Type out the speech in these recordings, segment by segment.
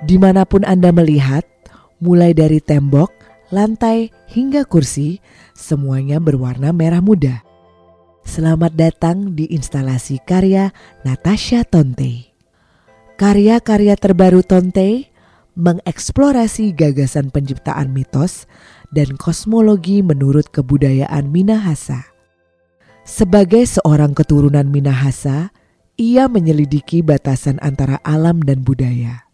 Di mana pun Anda melihat, mulai dari tembok, lantai, hingga kursi, semuanya berwarna merah muda. Selamat datang di instalasi karya Natasha Tonte. Karya-karya terbaru Tonte mengeksplorasi gagasan penciptaan mitos dan kosmologi menurut kebudayaan Minahasa. Sebagai seorang keturunan Minahasa, ia menyelidiki batasan antara alam dan budaya.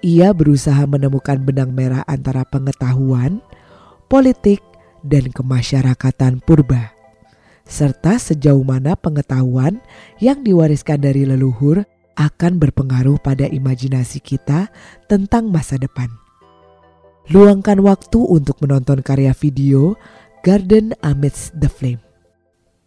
Ia berusaha menemukan benang merah antara pengetahuan, politik, dan kemasyarakatan purba, serta sejauh mana pengetahuan yang diwariskan dari leluhur akan berpengaruh pada imajinasi kita tentang masa depan. Luangkan waktu untuk menonton karya video Garden Amidst the Flame.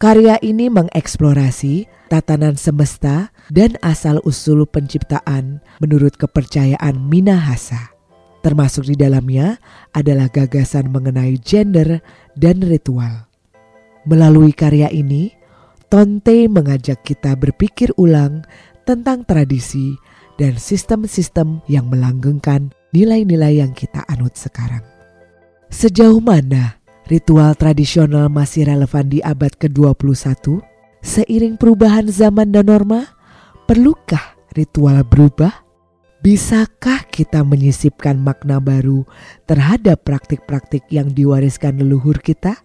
Karya ini mengeksplorasi tatanan semesta dan asal-usul penciptaan menurut kepercayaan Minahasa. Termasuk di dalamnya adalah gagasan mengenai gender dan ritual. Melalui karya ini, Tonte mengajak kita berpikir ulang tentang tradisi dan sistem-sistem yang melanggengkan nilai-nilai yang kita anut sekarang. Sejauh mana ritual tradisional masih relevan di abad ke-21? Seiring perubahan zaman dan norma, perlukah ritual berubah? Bisakah kita menyisipkan makna baru terhadap praktik-praktik yang diwariskan leluhur kita?